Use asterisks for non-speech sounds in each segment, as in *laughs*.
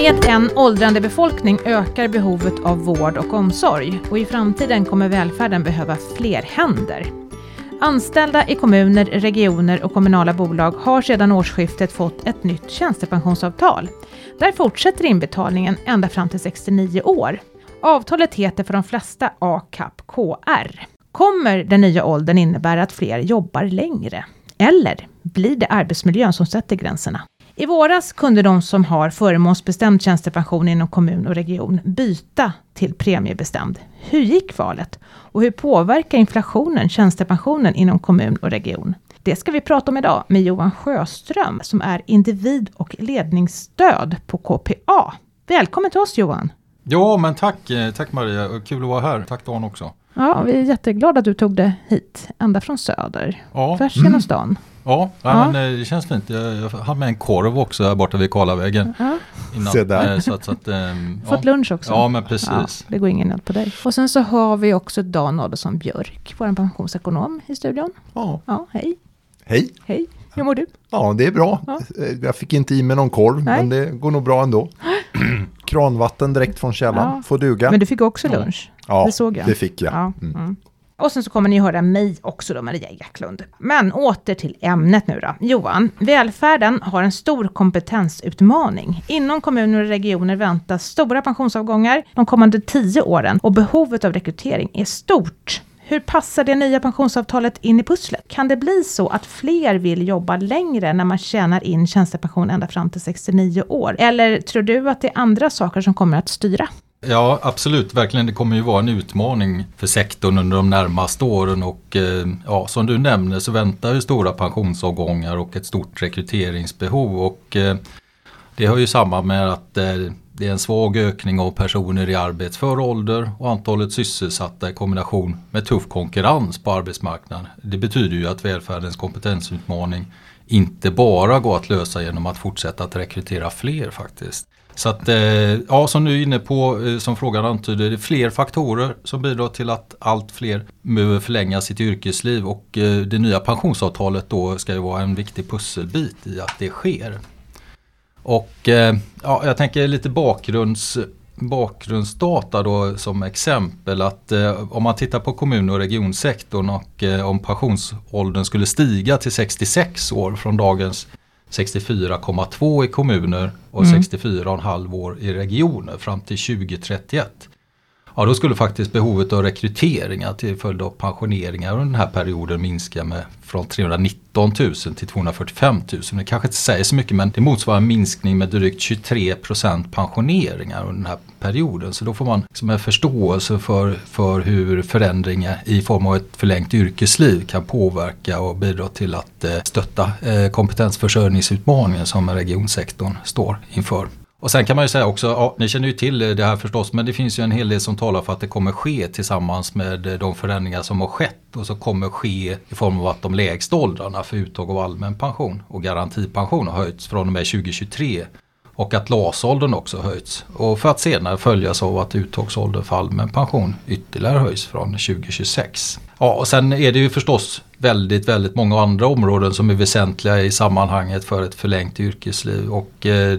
Med en åldrande befolkning ökar behovet av vård och omsorg och i framtiden kommer välfärden behöva fler händer. Anställda i kommuner, regioner och kommunala bolag har sedan årsskiftet fått ett nytt tjänstepensionsavtal. Där fortsätter inbetalningen ända fram till 69 år. Avtalet heter för de flesta ACAP KR. Kommer den nya åldern innebära att fler jobbar längre? Eller blir det arbetsmiljön som sätter gränserna? I våras kunde de som har förmånsbestämd tjänstepension inom kommun och region byta till premiebestämd. Hur gick valet? Och hur påverkar inflationen tjänstepensionen inom kommun och region? Det ska vi prata om idag med Johan Sjöström som är individ och ledningsstöd på KPA. Välkommen till oss Johan! Ja, men tack, eh, tack Maria, kul att vara här. Tack Dan också. Ja, vi är jätteglada att du tog det hit, ända från söder, ja. tvärs genom mm. stan. Ja, ja. Men, eh, det känns fint. Jag har med en korv också här borta vid Karlavägen. Ja. Se där. Eh, så att, så att, *laughs* ähm, Fått ja. lunch också. Ja, men precis. Ja, det går ingen nöd på dig. Och sen så har vi också Dan Adolfsson Björk, vår pensionsekonom i studion. Ja. ja hej. Hej. Hej. Hur mår du? Ja, det är bra. Ja. Eh, jag fick inte i mig någon korv, Nej. men det går nog bra ändå. *gasps* Kranvatten direkt från källan, ja. får duga. Men du fick också lunch? Ja, det såg jag. det fick jag. Ja. Mm. Mm. Och sen så kommer ni höra mig också då, Maria Eklund. Men åter till ämnet nu då. Johan, välfärden har en stor kompetensutmaning. Inom kommuner och regioner väntas stora pensionsavgångar de kommande tio åren och behovet av rekrytering är stort. Hur passar det nya pensionsavtalet in i pusslet? Kan det bli så att fler vill jobba längre när man tjänar in tjänstepension ända fram till 69 år? Eller tror du att det är andra saker som kommer att styra? Ja, absolut. Verkligen. Det kommer ju vara en utmaning för sektorn under de närmaste åren och eh, ja, som du nämner så väntar ju stora pensionsavgångar och ett stort rekryteringsbehov och eh, det har ju samman med att eh, det är en svag ökning av personer i arbetsför ålder och antalet sysselsatta i kombination med tuff konkurrens på arbetsmarknaden. Det betyder ju att välfärdens kompetensutmaning inte bara går att lösa genom att fortsätta att rekrytera fler faktiskt. Så att, eh, ja, som du är inne på, eh, som frågan antyder, det är fler faktorer som bidrar till att allt fler behöver förlänga sitt yrkesliv och eh, det nya pensionsavtalet då ska ju vara en viktig pusselbit i att det sker. Och ja, jag tänker lite bakgrunds, bakgrundsdata då som exempel att om man tittar på kommun och regionsektorn och om pensionsåldern skulle stiga till 66 år från dagens 64,2 i kommuner och mm. 64,5 år i regioner fram till 2031. Ja, då skulle faktiskt behovet av rekryteringar till följd av pensioneringar under den här perioden minska med från 319 000 till 245 000. Det kanske inte säger så mycket men det motsvarar en minskning med drygt 23 procent pensioneringar under den här perioden. Så då får man liksom en förståelse för, för hur förändringar i form av ett förlängt yrkesliv kan påverka och bidra till att eh, stötta eh, kompetensförsörjningsutmaningen som regionsektorn står inför. Och sen kan man ju säga också, ja, ni känner ju till det här förstås, men det finns ju en hel del som talar för att det kommer ske tillsammans med eh, de förändringar som har skett och som kommer ske i form av att de lägsta åldrarna för uttag av allmän pension och garantipension har höjts från och med 2023 och att LAS-åldern också höjts. Och för att senare följas av att uttagsåldern för allmän pension ytterligare höjs från 2026. Ja, och sen är det ju förstås väldigt, väldigt många andra områden som är väsentliga i sammanhanget för ett förlängt yrkesliv. Och eh, Eh,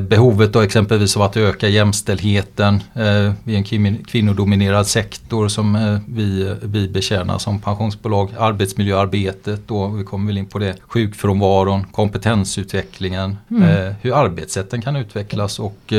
behovet då exempelvis av att öka jämställdheten. Eh, är en kvinnodominerad sektor som eh, vi, vi betjänar som pensionsbolag. Arbetsmiljöarbetet då, vi kommer väl in på det. Sjukfrånvaron, kompetensutvecklingen, mm. hur arbetssätten kan utvecklas och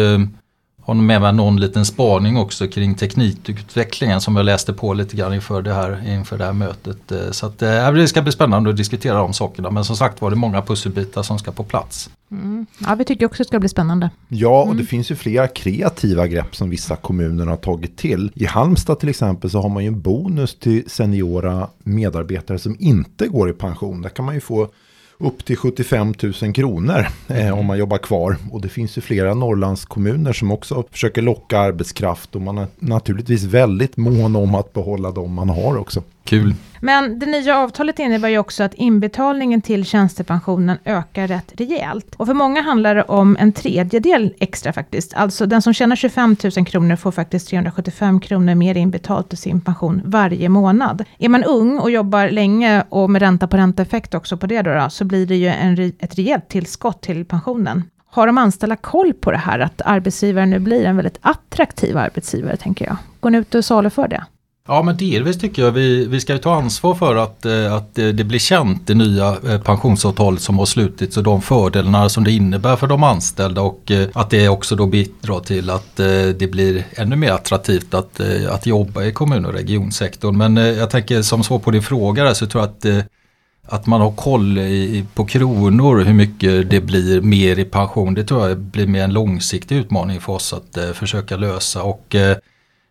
har med mig någon liten spaning också kring teknikutvecklingen som jag läste på lite grann inför det här, inför det här mötet. Så att, det ska bli spännande att diskutera de sakerna men som sagt var det många pusselbitar som ska på plats. Mm. Ja, vi tycker också det ska bli spännande. Ja, och mm. det finns ju flera kreativa grepp som vissa kommuner har tagit till. I Halmstad till exempel så har man ju en bonus till seniora medarbetare som inte går i pension. Där kan man ju få upp till 75 000 kronor eh, mm. om man jobbar kvar. Och det finns ju flera Norrlandskommuner som också försöker locka arbetskraft och man är naturligtvis väldigt mån om att behålla dem man har också. Kul. Men det nya avtalet innebär ju också att inbetalningen till tjänstepensionen ökar rätt rejält. Och för många handlar det om en tredjedel extra faktiskt. Alltså den som tjänar 25 000 kronor får faktiskt 375 kronor mer inbetalt till sin pension varje månad. Är man ung och jobbar länge och med ränta på ränta-effekt också på det då, då så blir det ju en, ett rejält tillskott till pensionen. Har de anställda koll på det här, att arbetsgivaren nu blir en väldigt attraktiv arbetsgivare, tänker jag? Går ni ut och saluför det? Ja men delvis tycker jag vi, vi ska ta ansvar för att, eh, att eh, det blir känt det nya eh, pensionsavtalet som har slutits och de fördelarna som det innebär för de anställda och att det också då bidrar till att det blir ännu mer attraktivt att, att jobba i kommun och regionsektorn. Men jag tänker som svar på din fråga där, så tror jag att att man har koll i, på kronor hur mycket det blir mer i pension. Det tror jag blir mer en långsiktig utmaning för oss att försöka lösa. Och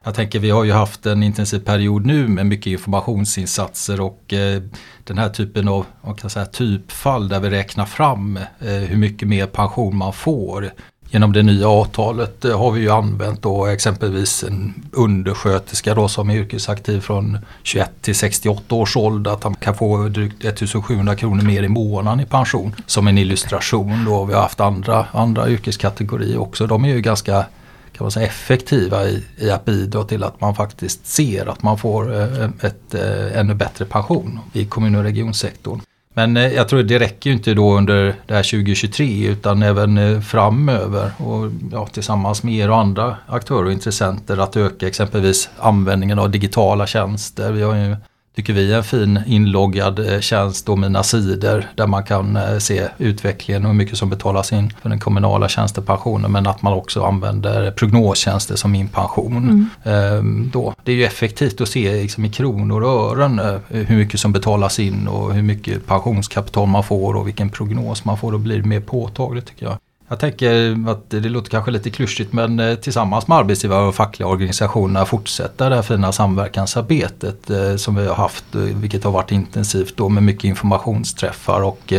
jag tänker vi har ju haft en intensiv period nu med mycket informationsinsatser och eh, den här typen av kan säga, typfall där vi räknar fram eh, hur mycket mer pension man får. Genom det nya avtalet eh, har vi ju använt då exempelvis en undersköterska då som är yrkesaktiv från 21 till 68 års ålder att han kan få drygt 1700 kronor mer i månaden i pension. Som en illustration då. Vi har haft andra, andra yrkeskategorier också. De är ju ganska kan man säga, effektiva i, i att bidra till att man faktiskt ser att man får eh, ett, eh, ännu bättre pension i kommun och regionsektorn. Men eh, jag tror det räcker ju inte då under det här 2023 utan även eh, framöver och ja, tillsammans med er och andra aktörer och intressenter att öka exempelvis användningen av digitala tjänster. Vi har ju tycker vi är en fin inloggad eh, tjänst och mina sidor där man kan eh, se utvecklingen och hur mycket som betalas in för den kommunala tjänstepensionen men att man också använder prognostjänster som min pension. Mm. Ehm, då. Det är ju effektivt att se liksom, i kronor och ören eh, hur mycket som betalas in och hur mycket pensionskapital man får och vilken prognos man får. Då blir det mer påtagligt tycker jag. Jag tänker att det låter kanske lite klyschigt men eh, tillsammans med arbetsgivare och fackliga organisationer fortsätta det här fina samverkansarbetet eh, som vi har haft, eh, vilket har varit intensivt då med mycket informationsträffar och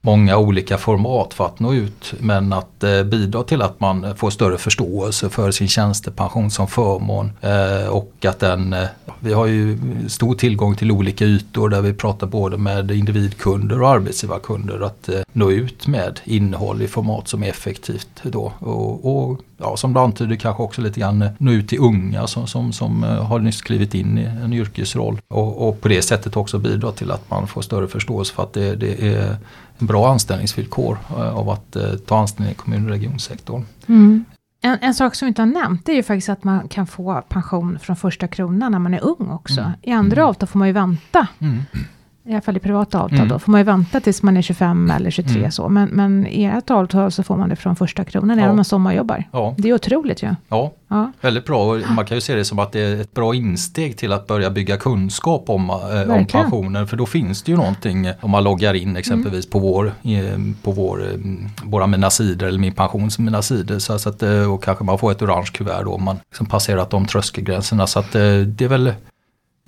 många olika format för att nå ut men att eh, bidra till att man får större förståelse för sin tjänstepension som förmån eh, och att den, eh, vi har ju stor tillgång till olika ytor där vi pratar både med individkunder och arbetsgivarkunder att eh, nå ut med innehåll i format som är effektivt då och, och ja, som du antyder kanske också lite grann eh, nå ut till unga som, som, som eh, har nyss klivit in i en yrkesroll och, och på det sättet också bidra till att man får större förståelse för att det, det är bra anställningsvillkor eh, av att ta anställning i kommun och regionsektorn. Mm. En, en, sak som vi inte har nämnt det är ju faktiskt att man kan få pension från första kronan när man är ung också. Mm. I andra mm. avtal får man ju vänta. Mm i alla fall i privata avtal mm. då, får man ju vänta tills man är 25 eller 23 mm. så. Men, men i ert avtal så får man det från första kronan, ja. även om man sommarjobbar. Ja. Det är otroligt ju. Ja. ja. ja, väldigt bra. Man kan ju se det som att det är ett bra insteg till att börja bygga kunskap om, eh, om pensionen. För då finns det ju någonting om man loggar in exempelvis mm. på, vår, på vår, eh, våra mina sidor eller min pensions mina sidor. Så, så att, eh, och kanske man får ett orange kuvert då om man liksom passerat de tröskelgränserna. Så att eh, det är väl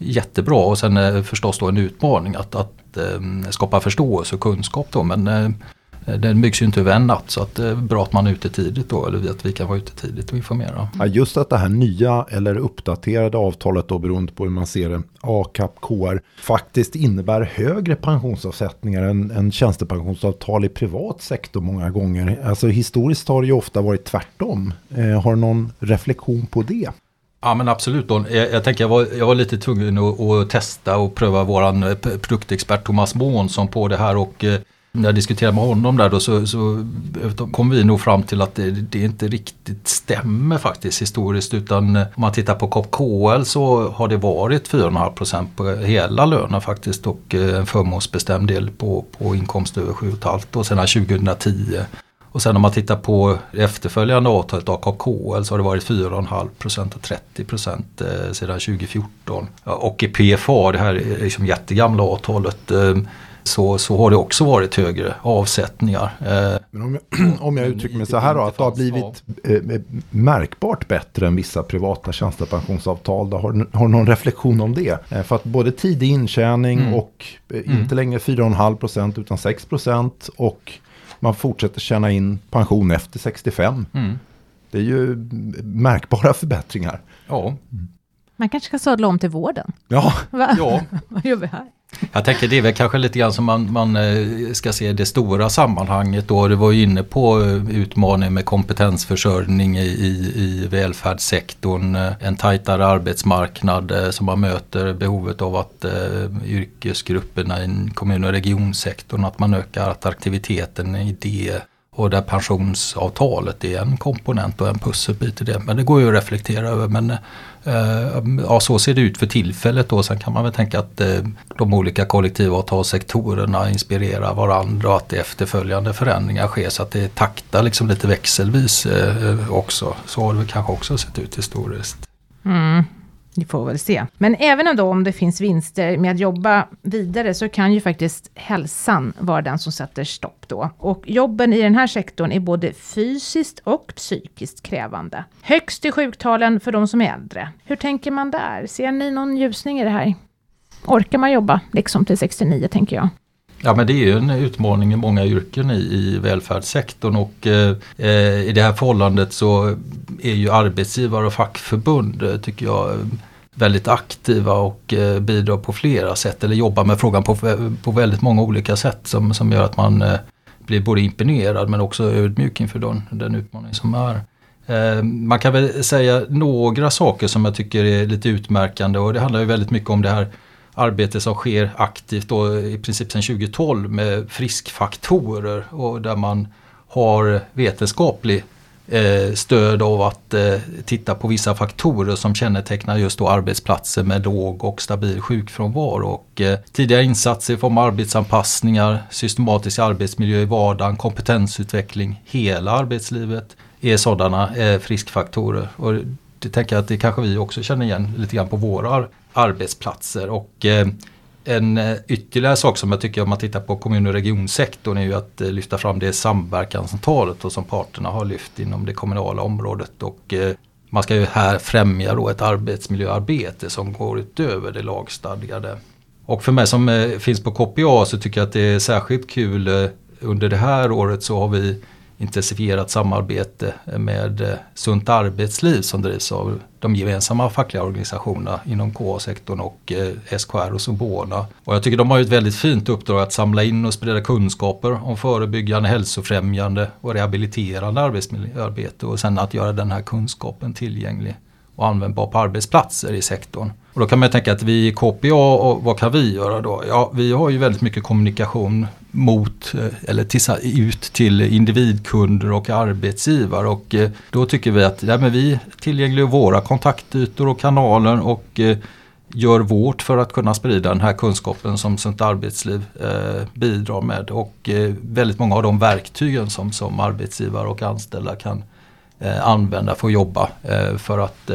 jättebra och sen är förstås då en utmaning att, att eh, skapa förståelse och kunskap då men eh, den byggs ju inte över en natt så att det är bra att man är ute tidigt då eller att vi kan vara ute tidigt och informera. Ja, just att det här nya eller uppdaterade avtalet då beroende på hur man ser det, ACAP, KR, faktiskt innebär högre pensionsavsättningar än, än tjänstepensionsavtal i privat sektor många gånger. Alltså historiskt har det ju ofta varit tvärtom. Eh, har du någon reflektion på det? Ja men absolut. Don. Jag, jag tänker jag var, jag var lite tvungen att, att, testa och pröva våran eh, produktexpert Thomas Månsson på det här. Och eh, när jag diskuterade med honom där då så, så eh, kom vi nog fram till att det, det, inte riktigt stämmer faktiskt historiskt. Utan om man tittar på KL så har det varit 4,5% på hela lönen faktiskt. Och en förmånsbestämd del på, på inkomst över 7,5 och sedan 2010 och sen om man tittar på efterföljande avtalet AKKL så har det varit 4,5% och 30% eh, sedan 2014. Och i PFA, det här är liksom jättegamla avtalet, eh, så, så har det också varit högre avsättningar. Eh, Men om, jag, *clears throat* om jag uttrycker mig så här då, att det har blivit eh, märkbart bättre än vissa privata tjänstepensionsavtal. Då. Har, har du någon reflektion om det? Eh, för att både tidig intjäning mm. och eh, inte mm. längre 4,5% utan 6% och man fortsätter tjäna in pension efter 65. Mm. Det är ju märkbara förbättringar. Ja. Man kanske ska sadla om till vården. Ja. Va? ja. *laughs* Vad gör vi här? Jag tänker det är väl kanske lite grann som man, man eh, ska se det stora sammanhanget då. Du var ju inne på eh, utmaningen med kompetensförsörjning i, i, i välfärdssektorn. Eh, en tajtare arbetsmarknad som man möter behovet av att eh, yrkesgrupperna i kommun och regionsektorn att man ökar attraktiviteten i det och där pensionsavtalet är en komponent och en pusselbit i det. Men det går ju att reflektera över. Men eh, ja, så ser det ut för tillfället då. Sen kan man väl tänka att eh, de olika kollektivavtalssektorerna inspirerar varandra och att det efterföljande förändringar sker så att det taktar liksom lite växelvis eh, också. Så har det kanske också sett ut historiskt. Mm. Vi får väl se. Men även då om det finns vinster med att jobba vidare så kan ju faktiskt hälsan vara den som sätter stopp då. Och jobben i den här sektorn är både fysiskt och psykiskt krävande. Högst i sjuktalen för de som är äldre. Hur tänker man där? Ser ni någon ljusning i det här? Orkar man jobba liksom till 69 tänker jag? Ja men det är ju en utmaning i många yrken i, i välfärdssektorn och eh, i det här förhållandet så är ju arbetsgivare och fackförbund eh, tycker jag väldigt aktiva och eh, bidrar på flera sätt eller jobbar med frågan på, eh, på väldigt många olika sätt som, som gör att man eh, blir både imponerad men också ödmjuk inför den, den utmaning som är. Eh, man kan väl säga några saker som jag tycker är lite utmärkande och det handlar ju väldigt mycket om det här arbete som sker aktivt då i princip sedan 2012 med friskfaktorer och där man har vetenskaplig eh, stöd av att eh, titta på vissa faktorer som kännetecknar just då arbetsplatser med låg och stabil sjukfrånvaro. Och, eh, insatser i form av arbetsanpassningar, systematisk arbetsmiljö i vardagen, kompetensutveckling hela arbetslivet är sådana eh, friskfaktorer. Och det tänker jag att det kanske vi också känner igen lite grann på våra arbetsplatser. Och eh, en eh, ytterligare sak som jag tycker om man tittar på kommun och regionsektorn är ju att eh, lyfta fram det samverkansavtalet som parterna har lyft inom det kommunala området. Och man ska ju här främja då ett arbetsmiljöarbete som går utöver det lagstadgade. Och för mig som finns på KPA så tycker jag att det är särskilt kul under det här året så har vi intensifierat samarbete med eh, Sunt arbetsliv som drivs av de gemensamma fackliga organisationerna inom KA-sektorn och eh, SKR och Sobona. Och jag tycker de har ett väldigt fint uppdrag att samla in och sprida kunskaper om förebyggande, hälsofrämjande och rehabiliterande arbetsmiljöarbete och sen att göra den här kunskapen tillgänglig och användbar på arbetsplatser i sektorn. Och då kan man tänka att vi i KPA, och vad kan vi göra då? Ja, vi har ju väldigt mycket kommunikation mot eh, eller till, ut till individkunder och arbetsgivare och eh, då tycker vi att ja, men vi tillgängliggör våra kontaktytor och kanaler och eh, gör vårt för att kunna sprida den här kunskapen som Sunt Arbetsliv eh, bidrar med och eh, väldigt många av de verktygen som, som arbetsgivare och anställda kan eh, använda för att jobba eh, för att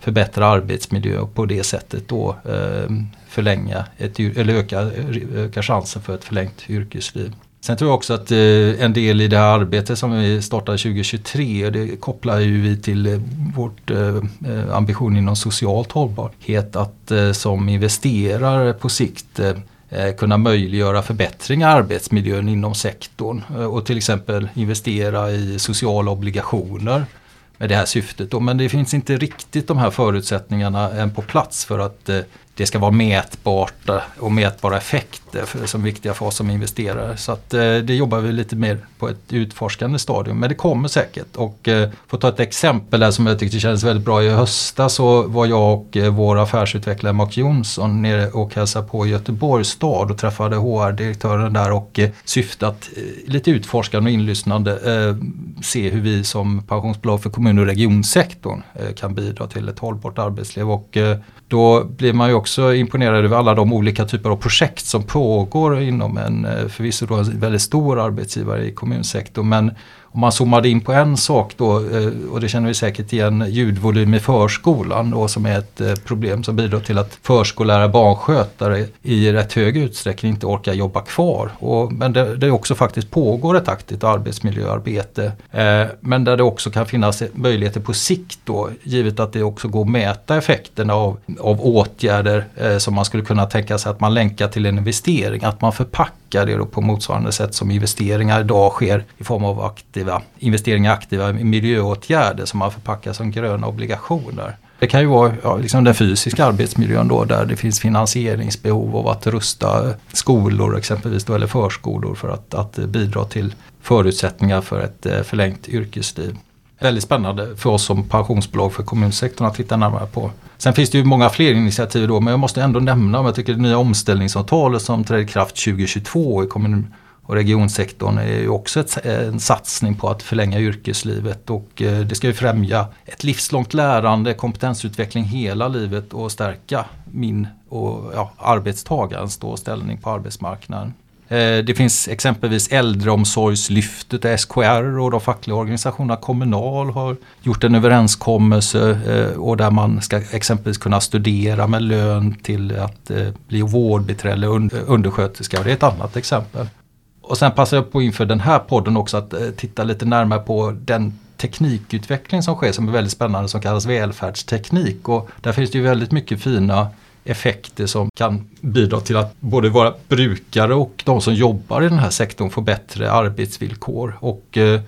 förbättra arbetsmiljö och på det sättet då eh, förlänga ett, eller öka, eh, öka chansen för ett förlängt yrkesliv. Sen tror jag också att eh, en del i det här arbetet som vi startade 2023, det kopplar ju vi till eh, vårt eh, eh, ambition inom socialt hållbarhet att eh, som investerare på sikt eh, eh kunna möjliggöra förbättringar i arbetsmiljön inom sektorn och till exempel investera i sociala obligationer med det här syftet. Då. Men det finns inte riktigt de här förutsättningarna än på plats för att eh, det ska vara mätbart eh, och mätbara effekter för, som viktiga för oss som investerare. Så att, eh, det jobbar vi lite mer på ett utforskande stadium. Men det kommer säkert. Och eh, för att ta ett exempel här som jag tyckte kändes väldigt bra. I höstas så var jag och eh, vår affärsutvecklare Mark Jonsson nere och hälsade på Göteborgs stad och träffade HR-direktören där och eh, att eh, lite utforskande och inlyssnande eh, se hur vi som pensionsbolag för kommun och regionsektorn eh, kan bidra till ett hållbart arbetsliv. Och eh, då blir man ju också också imponerad över alla de olika typer av projekt som pågår inom en eh, förvisso då en väldigt stor arbetsgivare i kommunsektorn. Men om man zoomade in på en sak då, eh, och det känner vi säkert igen, ljudvolym i förskolan då, som är ett eh, problem som bidrar till att förskollärare barnskötare i rätt hög utsträckning inte orkar jobba kvar. Och, men det, det också faktiskt pågår ett aktivt arbetsmiljöarbete. Eh, men där det också kan finnas möjligheter på sikt då, givet att det också går att mäta effekterna av, av åtgärder eh, som man skulle kunna tänka sig att man länkar till en investering, att man förpackar det på motsvarande sätt som investeringar idag sker i form av aktiv aktiva investeringar, aktiva miljöåtgärder som man förpackar som gröna obligationer. Det kan ju vara ja, liksom den fysiska arbetsmiljön då där det finns finansieringsbehov av att rusta skolor exempelvis då, eller förskolor för att, att bidra till förutsättningar för ett eh, förlängt yrkesliv. Väldigt spännande för oss som pensionsbolag för kommunsektorn att titta närmare på. Sen finns det ju många fler initiativ då men jag måste ändå nämna, om jag tycker det nya omställningsavtalet som trädde i kraft 2022 i kommun och regionsektorn är ju också ett, en satsning på att förlänga yrkeslivet och eh, det ska ju främja ett livslångt lärande, kompetensutveckling hela livet och stärka min och ja, arbetstagarens då ställning på arbetsmarknaden. Eh, det finns exempelvis äldreomsorgslyftet, SKR och de fackliga organisationerna Kommunal har gjort en överenskommelse eh, och där man ska exempelvis kunna studera med lön till att bli vårdbiträde eller undersköterska. Det är ett annat exempel. Och sen passar jag på inför den här podden också att eh, titta lite närmare på den teknikutveckling som sker som är väldigt spännande som kallas välfärdsteknik. Och där finns det ju väldigt mycket fina effekter som kan bidra till att både våra brukare och de som jobbar i den här sektorn får bättre arbetsvillkor. Och eh,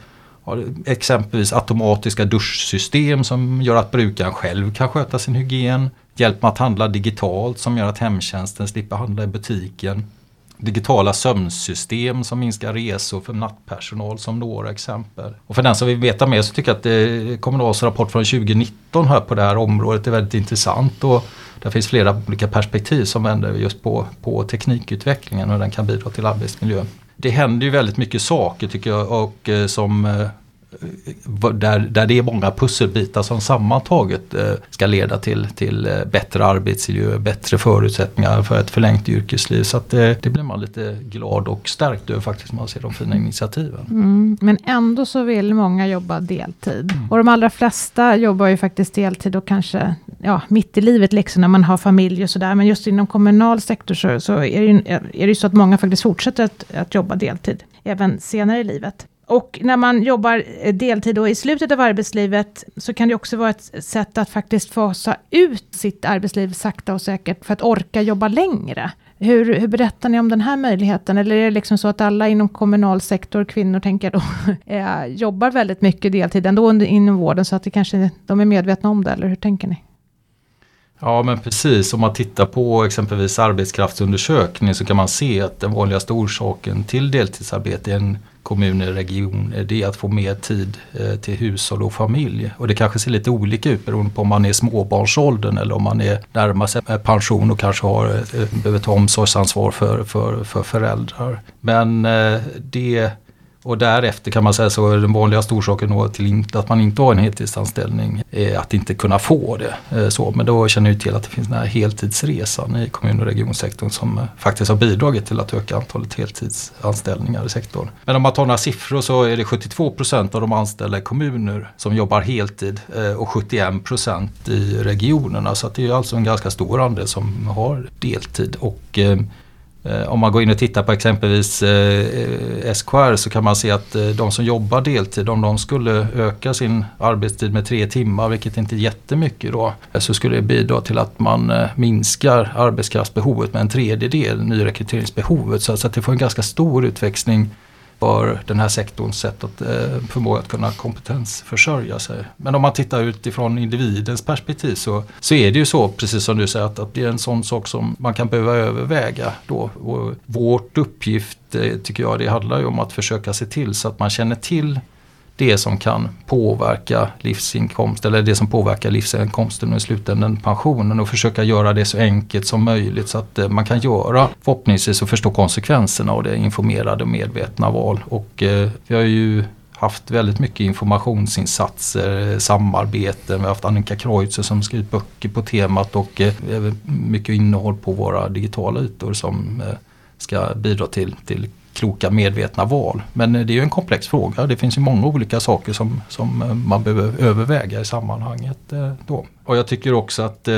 exempelvis automatiska duschsystem som gör att brukaren själv kan sköta sin hygien. Hjälp med att handla digitalt som gör att hemtjänsten slipper handla i butiken digitala sömnsystem som minskar resor för nattpersonal som några exempel. Och för den som vill veta mer så tycker jag att det Kommunals rapport från 2019 här på det här området är väldigt intressant. Och där finns flera olika perspektiv som vänder just på, på teknikutvecklingen och den kan bidra till arbetsmiljön. Det händer ju väldigt mycket saker tycker jag och eh, som eh, där, där det är många pusselbitar som sammantaget eh, ska leda till, till eh, bättre arbetsmiljö, bättre förutsättningar för ett förlängt yrkesliv. Så att det, eh, det blir man lite glad och stärkt över faktiskt när man ser de fina initiativen. Mm, men ändå så vill många jobba deltid. Mm. Och de allra flesta jobbar ju faktiskt deltid och kanske ja, mitt i livet liksom när man har familj och sådär. Men just inom kommunal sektor så, så är, det ju, är det ju så att många faktiskt fortsätter att, att jobba deltid även senare i livet. Och när man jobbar eh, deltid och i slutet av arbetslivet så kan det också vara ett sätt att faktiskt fasa ut sitt arbetsliv sakta och säkert för att orka jobba längre. Hur, hur berättar ni om den här möjligheten? Eller är det liksom så att alla inom kommunal sektor, kvinnor tänker då, eh, jobbar väldigt mycket deltid ändå inom vården så att det kanske, de är medvetna om det, eller hur tänker ni? Ja men precis, om man tittar på exempelvis arbetskraftsundersökning så kan man se att den vanligaste orsaken till deltidsarbete är en kommuner, regioner, det är att få mer tid eh, till hushåll och familj. Och det kanske ser lite olika ut beroende på om man är i småbarnsåldern eller om man är närmar sig eh, pension och kanske har, eh, behöver ta omsorgsansvar för, för, för föräldrar. Men det och därefter kan man säga så är den vanligaste orsaken till att man inte har en heltidsanställning är att inte kunna få det. Eh, så, men då känner vi till att det finns den här heltidsresan i kommun och regionsektorn som eh, faktiskt har bidragit till att öka antalet heltidsanställningar i sektorn. Men om man tar några siffror så är det 72 procent av de anställda i kommuner som jobbar heltid eh, och 71 procent i regionerna. Så det är alltså en ganska stor andel som har deltid. Och Eh, om man går in och tittar på exempelvis eh, eh SKR så kan man se att eh, de som jobbar deltid, om de skulle öka sin arbetstid med tre timmar, vilket inte är jättemycket då, eh, så skulle det bidra till att man minskar arbetskraftsbehovet med en tredjedel, nyrekryteringsbehovet. Så att det får en ganska stor utväxling för den här sektorns sätt att eh, förmå att kunna kompetensförsörja sig. Men om man tittar utifrån individens perspektiv så, så är det ju så, precis som du säger, att, att det är en sån sak som man kan behöva överväga. Då. Och vårt uppgift, eh, tycker jag, det handlar ju om att försöka se till så att man känner till det som kan påverka livsinkomst eller det som påverkar livsinkomsten och i slutändan pensionen och försöka göra det så enkelt som möjligt så att eh, man kan göra förhoppningsvis och förstå konsekvenserna av det informerade och medvetna val. Och eh, vi har ju haft väldigt mycket informationsinsatser, eh, samarbeten. Vi har haft Annika Kreutzer som skrivit böcker på temat och eh, mycket innehåll på våra digitala ytor som eh, ska bidra till, till kloka medvetna val. Men eh, det är ju en komplex fråga. Det finns ju många olika saker som, som eh, man behöver överväga i sammanhanget. Eh, då. Och jag tycker också att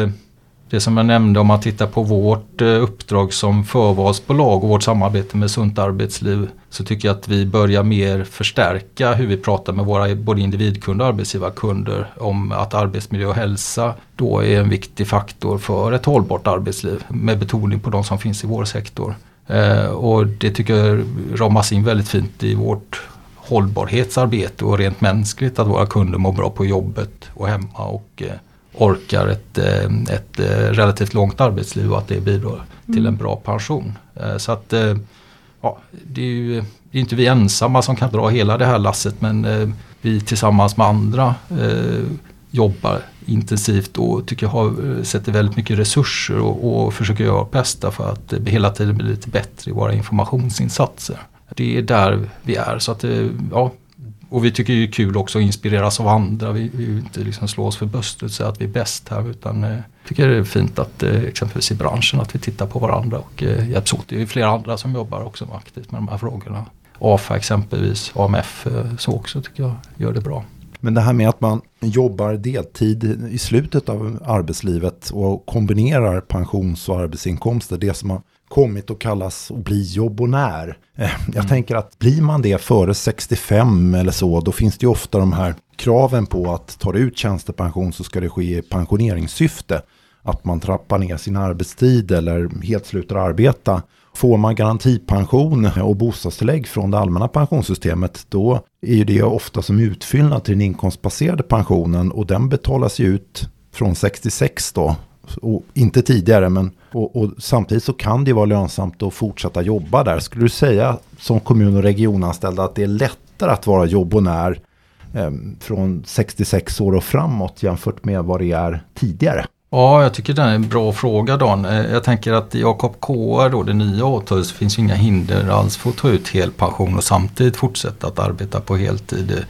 det som jag nämnde om man tittar på vårt uppdrag som förvalsbolag och vårt samarbete med Sunt Arbetsliv så tycker jag att vi börjar mer förstärka hur vi pratar med våra både individkunder och arbetsgivarkunder om att arbetsmiljö och hälsa då är en viktig faktor för ett hållbart arbetsliv med betoning på de som finns i vår sektor. Eh, och det tycker jag ramas in väldigt fint i vårt hållbarhetsarbete och rent mänskligt att våra kunder mår bra på jobbet och hemma och eh, orkar ett, eh, ett relativt långt arbetsliv och att det bidrar till en mm. bra pension. Så att ja, det är ju det är inte vi ensamma som kan dra hela det här lasset men vi tillsammans med andra jobbar intensivt och tycker jag har, eh, sätter väldigt mycket resurser och, och försöker göra bästa för att eh, hela tiden bli lite bättre i våra informationsinsatser. det är där vi är. Så att, eh, ja, och vi tycker det är kul också att inspireras av andra. Vi vill inte liksom slå oss för bröstet och säga att vi är bäst här utan eh, tycker det är fint att eh, exempelvis i branschen att vi tittar på varandra och eh, hjälps åt. Det är flera andra som jobbar också aktivt med de här frågorna. AFA exempelvis, AMF eh, så också tycker jag gör det bra. Men det här med att man jobbar deltid i slutet av arbetslivet och kombinerar pensions och arbetsinkomster, det som har kommit att kallas att bli jobbonär. Eh, jag mm. tänker att blir man det före 65 eller så, då finns det ju ofta de här kraven på att tar du ut tjänstepension så ska det ske i pensioneringssyfte. Att man trappar ner sin arbetstid eller helt slutar arbeta. Får man garantipension och bostadstillägg från det allmänna pensionssystemet då är det ofta som utfyllnad till den inkomstbaserade pensionen och den betalas ju ut från 66 då. Och inte tidigare men och, och, samtidigt så kan det vara lönsamt att fortsätta jobba där. Skulle du säga som kommun och regionanställda att det är lättare att vara jobbonär eh, från 66 år och framåt jämfört med vad det är tidigare? Ja, jag tycker det är en bra fråga Dan. Eh, jag tänker att i Jakob KR, då, det nya avtalet, så finns ju inga hinder alls för att ta ut hel pension och samtidigt fortsätta att arbeta på heltid.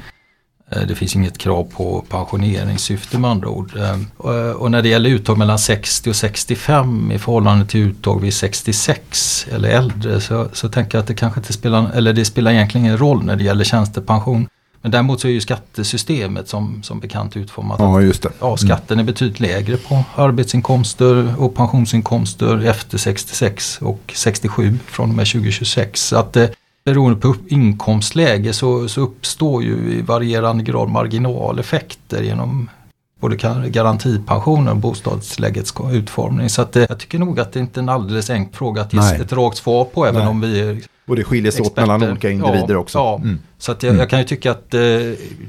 Det eh, finns inget krav på pensioneringssyfte med andra ord. Eh, och när det gäller uttag mellan 60 och 65 i förhållande till uttag vid 66 eller äldre så, så tänker jag att det kanske inte spelar, eller det spelar egentligen ingen roll när det gäller tjänstepension. Men däremot så är ju skattesystemet som, som bekant utformat. Ja, just det. Ja, skatten är betydligt lägre på arbetsinkomster och pensionsinkomster efter 66 och 67 från och med 2026. Så att, eh, beroende på inkomstläge så, så uppstår ju i varierande grad marginaleffekter genom både garantipensionen och bostadstilläggets utformning. Så att, eh, jag tycker nog att det inte är en alldeles enkel fråga att ge ett rakt svar på även Nej. om vi är och det skiljer sig åt mellan olika individer ja, också. Ja. Mm. Så att jag, jag, kan ju tycka att eh,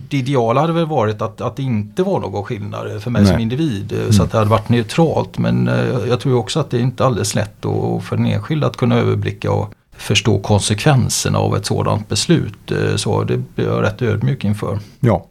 det ideala hade väl varit att, att det inte var någon skillnad för mig Nej. som individ. Mm. Så att det hade varit neutralt. Men eh, jag tror också att det är inte alldeles lätt och, för den enskilde att kunna överblicka och förstå konsekvenserna av ett sådant beslut. Eh, så det blir jag rätt ödmjuk inför. Ja.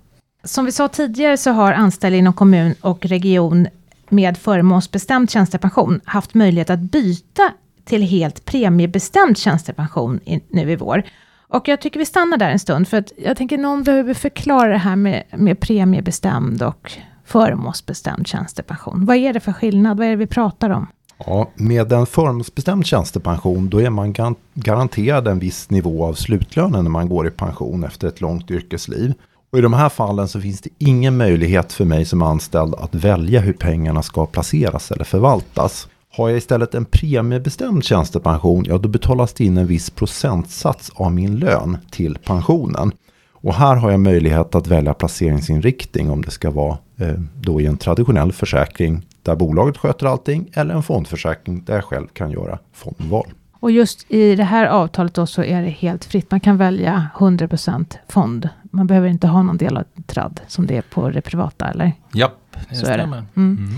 Som vi sa tidigare så har anställda inom kommun och region med förmånsbestämd tjänstepension haft möjlighet att byta till helt premiebestämd tjänstepension i, nu i vår. Och jag tycker vi stannar där en stund, för att jag tänker någon behöver förklara det här med, med premiebestämd och förmånsbestämd tjänstepension. Vad är det för skillnad? Vad är det vi pratar om? Ja, med en förmånsbestämd tjänstepension då är man garanterad en viss nivå av slutlönen när man går i pension efter ett långt yrkesliv. Och i de här fallen så finns det ingen möjlighet för mig som anställd att välja hur pengarna ska placeras eller förvaltas. Har jag istället en premiebestämd tjänstepension, ja då betalas det in en viss procentsats av min lön till pensionen. Och här har jag möjlighet att välja placeringsinriktning om det ska vara eh, då i en traditionell försäkring där bolaget sköter allting eller en fondförsäkring där jag själv kan göra fondval. Och just i det här avtalet då så är det helt fritt. Man kan välja 100% fond. Man behöver inte ha någon del av trad som det är på det privata eller? Ja, det så stämmer. Är det. Mm. Mm.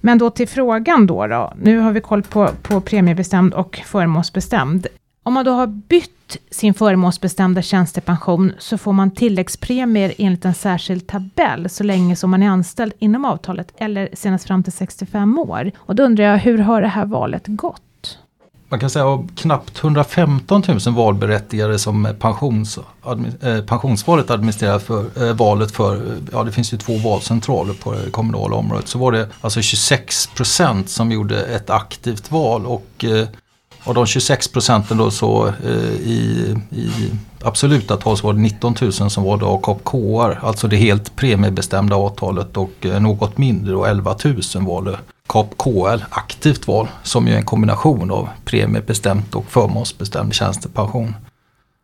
Men då till frågan då, då. Nu har vi koll på, på premiebestämd och förmånsbestämd. Om man då har bytt sin förmånsbestämda tjänstepension så får man tilläggspremier enligt en särskild tabell så länge som man är anställd inom avtalet eller senast fram till 65 år. Och då undrar jag, hur har det här valet gått? Man kan säga av knappt 115 000 valberättigade som pensions, eh, pensionsvalet administrerar för eh, valet för, eh, ja det finns ju två valcentraler på det kommunala området, så var det alltså 26 procent som gjorde ett aktivt val och eh, av de 26 procenten då så eh, i, i absoluta tal så var det 19 000 som valde KAP-KR, alltså det helt premiebestämda avtalet och eh, något mindre och 11 000 valde KAP KL aktivt val som ju är en kombination av premiebestämt och förmånsbestämd tjänstepension.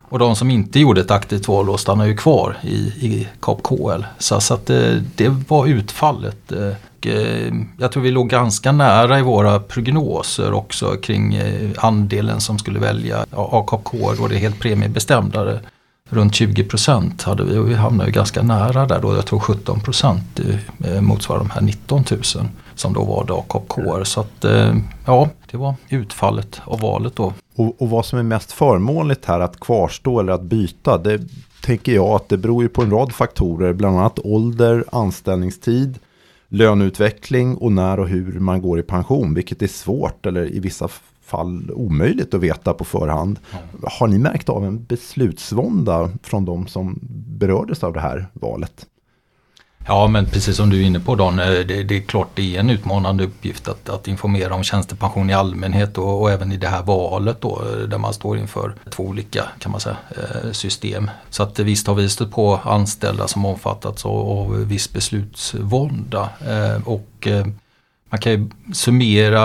Och de som inte gjorde ett aktivt val då stannar ju kvar i, i KAP KL. Så, så att eh, det var utfallet. Eh, och, eh, jag tror vi låg ganska nära i våra prognoser också kring eh, andelen som skulle välja AKK, och det helt premiebestämda eh, runt 20 procent hade vi och vi hamnade ganska nära där då. Jag tror 17 procent eh, eh, motsvarar de här 19 000 som då var AKK. Så att eh, ja, det var utfallet av valet då. Och, och, vad som är mest förmånligt här att kvarstå eller att byta, det tänker jag att det beror ju på en rad faktorer, bland annat ålder, anställningstid, löneutveckling och när och hur man går i pension, vilket är svårt eller i vissa fall omöjligt att veta på förhand. Har ni märkt av en beslutsvånda från de som berördes av det här valet? Ja men precis som du är inne på Dan, eh, det, det är klart det är en utmanande uppgift att, att informera om tjänstepension i allmänhet och, och, även i det här valet då eh, där man står inför två olika kan man säga, eh, system. Så att visst har vi stött på anställda som omfattats av, av viss beslutsvånda. Och man kan ju summera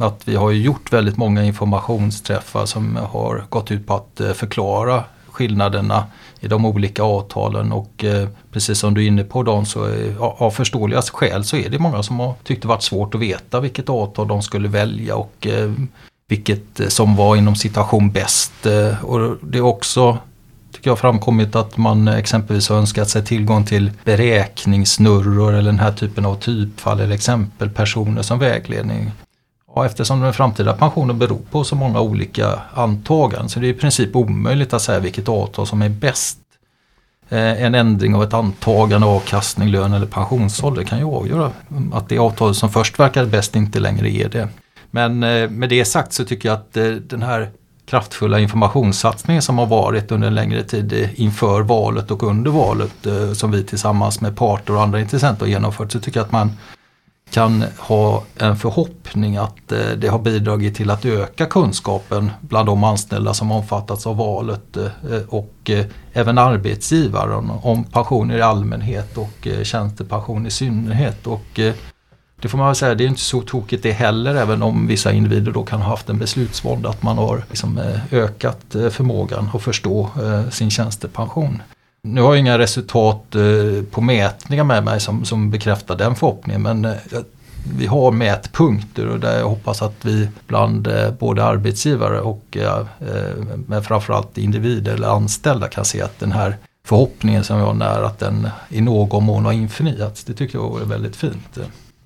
att vi har gjort väldigt många informationsträffar som har gått ut på att förklara skillnaderna i de olika avtalen och eh, precis som du är inne på Dan så eh, av förståeliga skäl så är det många som har tyckt det varit svårt att veta vilket avtal de skulle välja och eh, vilket eh, som var inom situation bäst. Eh, och det är också tycker jag framkommit att man exempelvis har önskat sig tillgång till beräkningssnurror eller den här typen av typfall eller exempelpersoner som vägledning. Ja, eftersom den framtida pensionen beror på så många olika antaganden så det är i princip omöjligt att säga vilket avtal som är bäst. Eh, en ändring av ett antagande, avkastning, lön eller pensionsålder kan ju avgöra att det avtal som först verkade bäst inte längre är det. Men eh, med det sagt så tycker jag att eh, den här kraftfulla informationssatsningen som har varit under en längre tid eh, inför valet och under valet eh, som vi tillsammans med parter och andra intressenter har genomfört så tycker jag att man kan ha en förhoppning att eh, det har bidragit till att öka kunskapen bland de anställda som omfattats av valet eh, och eh, även arbetsgivaren om pensioner i allmänhet och tjänstepension i synnerhet. Och det får man väl säga, det är inte så tokigt det heller även om vissa individer då kan ha haft en beslutsvånda att man har liksom ökat förmågan att förstå sin tjänstepension. Nu har jag inga resultat eh, på mätningar med mig som, som bekräftar den förhoppningen men eh, vi har mätpunkter och där jag hoppas att vi bland eh, både arbetsgivare och men framförallt individer eller anställda kan se att den här förhoppningen som vi har när att den i någon mån har infriats. Det tycker jag vore väldigt fint.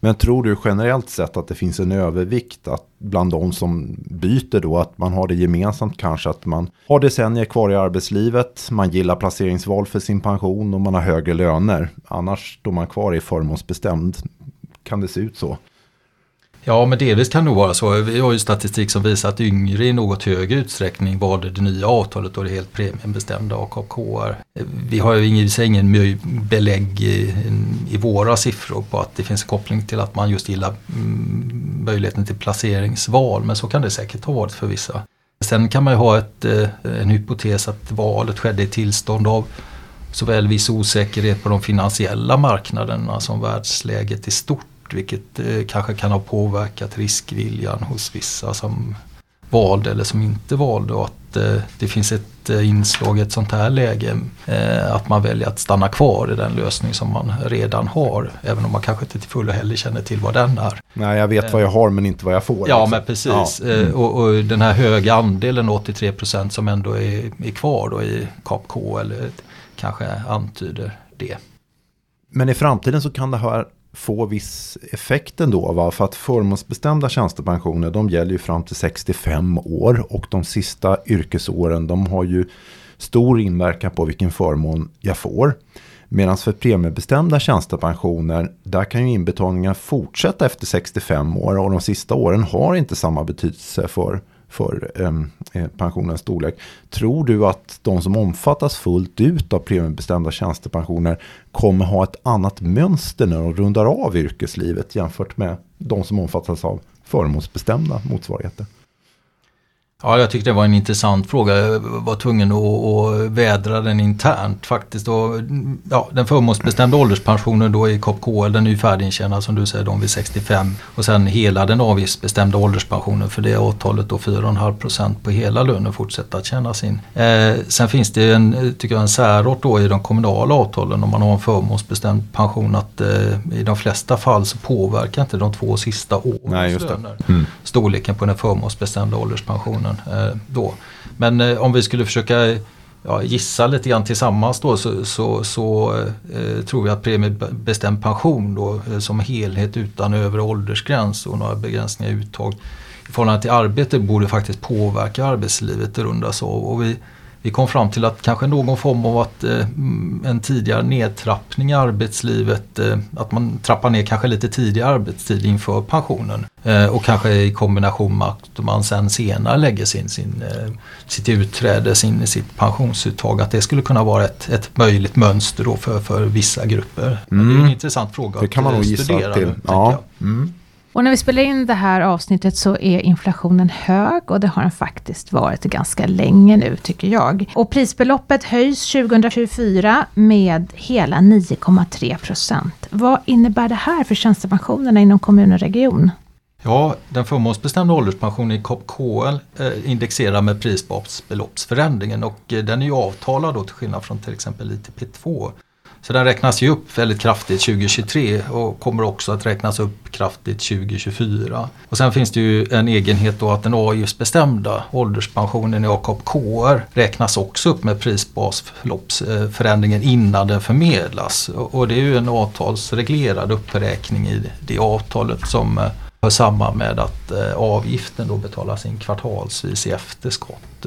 Men tror du generellt sett att det finns en övervikt att bland de som byter då att man har det gemensamt kanske att man har decennier kvar i arbetslivet, man gillar placeringsval för sin pension och man har högre löner. Annars står man kvar i förmånsbestämd. Kan det se ut så? Ja, men delvis kan det nog vara så. Vi har ju statistik som visar att yngre i något högre utsträckning valde det nya avtalet och det helt premiebestämda AKKR. Vi har ju ingen, ingen belägg i, i, våra siffror på att det finns en koppling till att man just gillar mm, möjligheten till placeringsval, men så kan det säkert ha varit för vissa. Sen kan man ju ha ett, eh, en hypotes att valet skedde i tillstånd av såväl viss osäkerhet på de finansiella marknaderna som världsläget i stort vilket eh, kanske kan ha påverkat riskviljan hos vissa som valde eller som inte valde och att eh, det finns ett eh, inslag i ett sånt här läge eh, att man väljer att stanna kvar i den lösning som man redan har även om man kanske inte till fullo heller känner till vad den är. Nej, jag vet vad jag har men inte vad jag får. Ja, liksom. men precis. Ja. Mm. Och, och, den här höga andelen 83% som ändå är, är kvar då i KAPK eller kanske antyder det. Men i framtiden så kan det här få viss effekt ändå. Va? För att förmånsbestämda tjänstepensioner de gäller ju fram till 65 år. Och de sista yrkesåren de har ju stor inverkan på vilken förmån jag får. Medan för premiebestämda tjänstepensioner där kan ju inbetalningar fortsätta efter 65 år. Och de sista åren har inte samma betydelse för för ehm, eh, pensionens storlek. Tror du att de som omfattas fullt ut av premiebestämda tjänstepensioner kommer ha ett annat mönster när de rundar av yrkeslivet jämfört med de som omfattas av förmånsbestämda motsvarigheter? Ja, jag tyckte det var en intressant fråga. Jag var tvungen att, att vädra den internt faktiskt. Och, ja, den förmånsbestämda ålderspensionen då i KPKL den är ju färdigintjänad som du säger, de vid 65. Och sen hela den avgiftsbestämda ålderspensionen för det avtalet då 4,5% på hela lönen fortsätter att tjänas in. Eh, sen finns det en, tycker jag, en särart då i de kommunala avtalen om man har en förmånsbestämd pension att eh, i de flesta fall så påverkar inte de två sista årens löner mm. storleken på den förmånsbestämda ålderspensionen pensionen eh, då. Men eh, om vi skulle försöka ja, gissa lite grann tillsammans då så, så, så eh, tror jag att premiebestämd pension då eh, som helhet utan övre åldersgräns och några begränsningar i uttag i förhållande till arbete borde faktiskt påverka arbetslivet i rundas av. Och vi vi kom fram till att kanske någon form av att eh, en tidigare nedtrappning i arbetslivet, eh, att man trappar ner kanske lite tidigare arbetstid inför pensionen. Eh, och kanske i kombination med att man sen senare lägger sin, sin, eh, sitt utträde, sin, sitt pensionsuttag, att det skulle kunna vara ett, ett möjligt mönster då för, för vissa grupper. Mm. Det är en intressant fråga det kan man nog gissa till. Nu, ja. Och när vi spelar in det här avsnittet så är inflationen hög och det har den faktiskt varit ganska länge nu tycker jag. Och prisbeloppet höjs 2024 med hela 9,3 procent. Vad innebär det här för tjänstepensionerna inom kommun och region? Ja, den förmånsbestämda ålderspensionen i KL eh, indexerar med prisbasbeloppsförändringen och eh, den är ju avtalad då till skillnad från till exempel ITP2. Så den räknas ju upp väldigt kraftigt 2023 och kommer också att räknas upp kraftigt 2024. Och sen finns det ju en egenhet då att den avgiftsbestämda ålderspensionen i AKP-KR räknas också upp med prisbasförloppsförändringen innan den förmedlas. Och det är ju en avtalsreglerad uppräkning i det avtalet som eh, hör samman med att eh, avgiften då betalas in kvartalsvis i efterskott.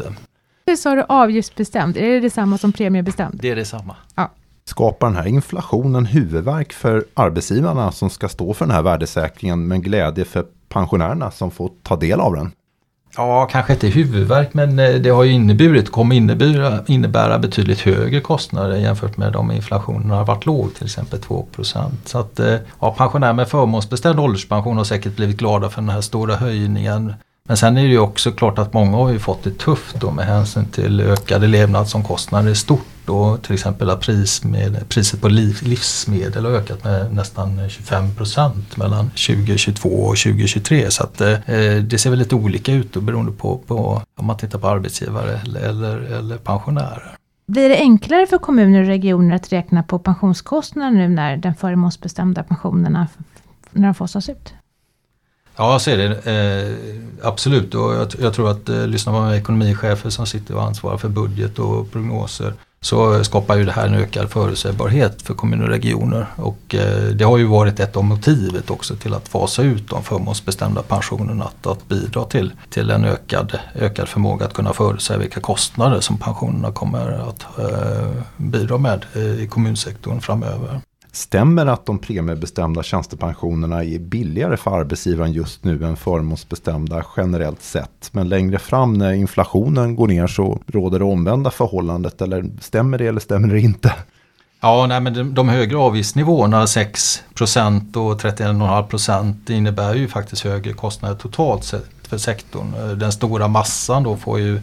Det sa du avgiftsbestämd, är det detsamma som premiebestämd? Det är detsamma. Ja. Skapar den här inflationen huvudvärk för arbetsgivarna som ska stå för den här värdesäkringen men glädje för pensionärerna som får ta del av den? Ja, kanske inte huvudvärk men eh, det har ju inneburit, kommer innebära, innebära betydligt högre kostnader jämfört med om inflationen har varit låg, till exempel 2% Så att eh, ja, pensionärer med förmånsbestämd ålderspension har säkert blivit glada för den här stora höjningen. Men sen är det ju också klart att många har ju fått det tufft då med hänsyn till ökade levnadsomkostnader i stort. Då, till exempel att pris med, priset på liv, livsmedel har ökat med nästan 25 procent mellan 2022 och 2023. Så att, eh, det ser väl lite olika ut då, beroende på, på om man tittar på arbetsgivare eller, eller, eller pensionärer. Blir det enklare för kommuner och regioner att räkna på pensionskostnader nu när den förmånsbestämda pensionerna när de fasas ut? Ja, så är det eh, absolut. Och jag, jag, tror att eh, lyssnar man med ekonomichefer som sitter och ansvarar för budget och prognoser så skapar ju det här en ökad förutsägbarhet för kommuner och regioner. Och eh, det har ju varit ett av motivet också till att fasa ut de förmånsbestämda pensionerna. Att, att bidra till, till en ökad, ökad förmåga att kunna förutsäga vilka kostnader som pensionerna kommer att eh, bidra med eh, i kommunsektorn framöver. Stämmer att de premiebestämda tjänstepensionerna är billigare för arbetsgivaren just nu än förmånsbestämda generellt sett? Men längre fram när inflationen går ner så råder det omvända förhållandet. Eller stämmer det eller stämmer det inte? Ja, nej, men de, de högre avgiftsnivåerna 6 och 31,5% innebär ju faktiskt högre kostnader totalt sett för sektorn. Den stora massan då får ju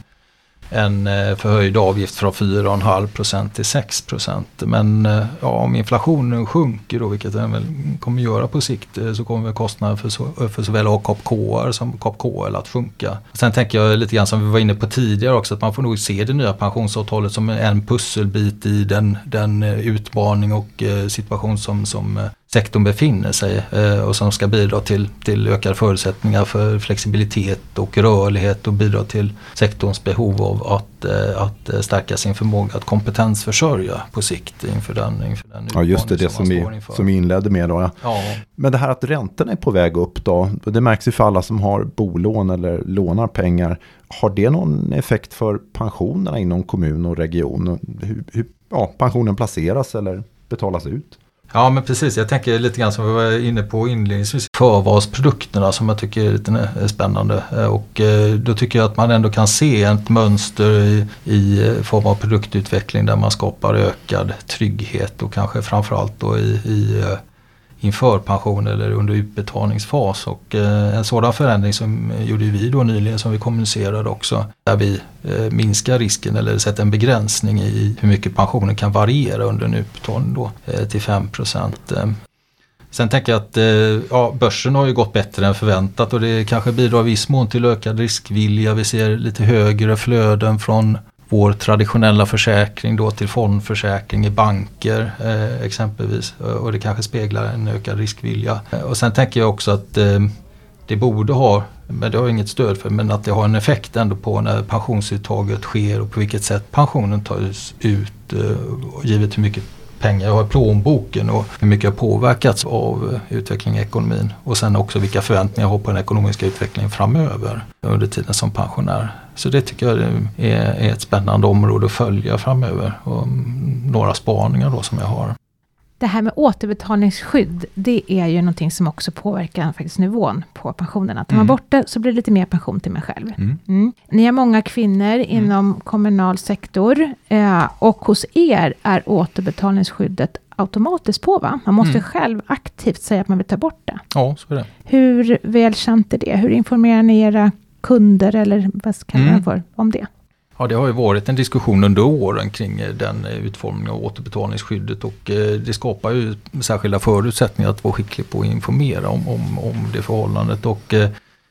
en eh, förhöjd avgift från 4,5% till 6%. Men eh, ja, om inflationen sjunker då, vilket den väl kommer göra på sikt, eh, så kommer kostnaden för, så, för såväl AKPK som KPKL att sjunka. Sen tänker jag lite grann som vi var inne på tidigare också, att man får nog se det nya pensionsavtalet som en pusselbit i den, den utmaning och situation som, som sektorn befinner sig eh, och som ska bidra till, till ökade förutsättningar för flexibilitet och rörlighet och bidra till sektorns behov av att, eh, att stärka sin förmåga att kompetensförsörja på sikt inför den, inför den Ja just det, det som, vi, som vi inledde med då. Ja. ja. Men det här att räntorna är på väg upp då, det märks ju för alla som har bolån eller lånar pengar. Har det någon effekt för pensionerna inom kommun och region? Hur, hur ja, pensionen placeras eller betalas ut? Ja men precis, jag tänker lite grann som vi var inne på inledningsvis. Förvalsprodukterna som jag tycker är lite spännande. Och eh, då tycker jag att man ändå kan se ett mönster i, i form av produktutveckling där man skapar ökad trygghet och kanske framförallt då i, i eh, inför pension eller under utbetalningsfas. Och eh, en sådan förändring som eh, gjorde vi då nyligen som vi kommunicerade också. Där vi eh, minskar risken eller sätter en begränsning i hur mycket pensionen kan variera under en utbetalning då eh, till 5 eh, Sen tänker jag att eh, ja, börsen har ju gått bättre än förväntat och det kanske bidrar i viss mån till ökad riskvilja. Vi ser lite högre flöden från vår traditionella försäkring då till fondförsäkring i banker eh, exempelvis. Eh, och det kanske speglar en ökad riskvilja. Eh, och sen tänker jag också att eh, det borde ha, men det har jag inget stöd för, men att det har en effekt ändå på när pensionsuttaget sker och på vilket sätt pensionen tas ut. Eh, givet hur mycket pengar jag har i plånboken och hur mycket jag påverkats av eh, utvecklingen i ekonomin. Och sen också vilka förväntningar jag har på den ekonomiska utvecklingen framöver under tiden som pensionär. Så det tycker jag är, ett spännande område att följa framöver. Och några spaningar då som jag har. Det här med återbetalningsskydd, det är ju någonting som också påverkar faktiskt nivån på pensionerna. Tar man mm. bort det så blir det lite mer pension till mig själv. Mm. Mm. Ni har många kvinnor mm. inom kommunal sektor eh, och hos er är återbetalningsskyddet automatiskt på va? Man måste mm. själv aktivt säga att man vill ta bort det. Ja, så är det. Hur välkänt är det? Hur informerar ni era kunder eller vad kallar man mm. för om det? Ja, det har ju varit en diskussion under åren kring eh, den eh, utformningen av återbetalningsskyddet och eh, det skapar ju särskilda förutsättningar att vara skicklig på att informera om, om, om det förhållandet. Och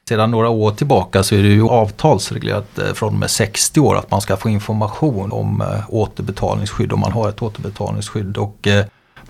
sedan några år tillbaka så är det ju avtalsreglerat från och med 60 år att man ska få information om återbetalningsskydd om man har ett återbetalningsskydd. Och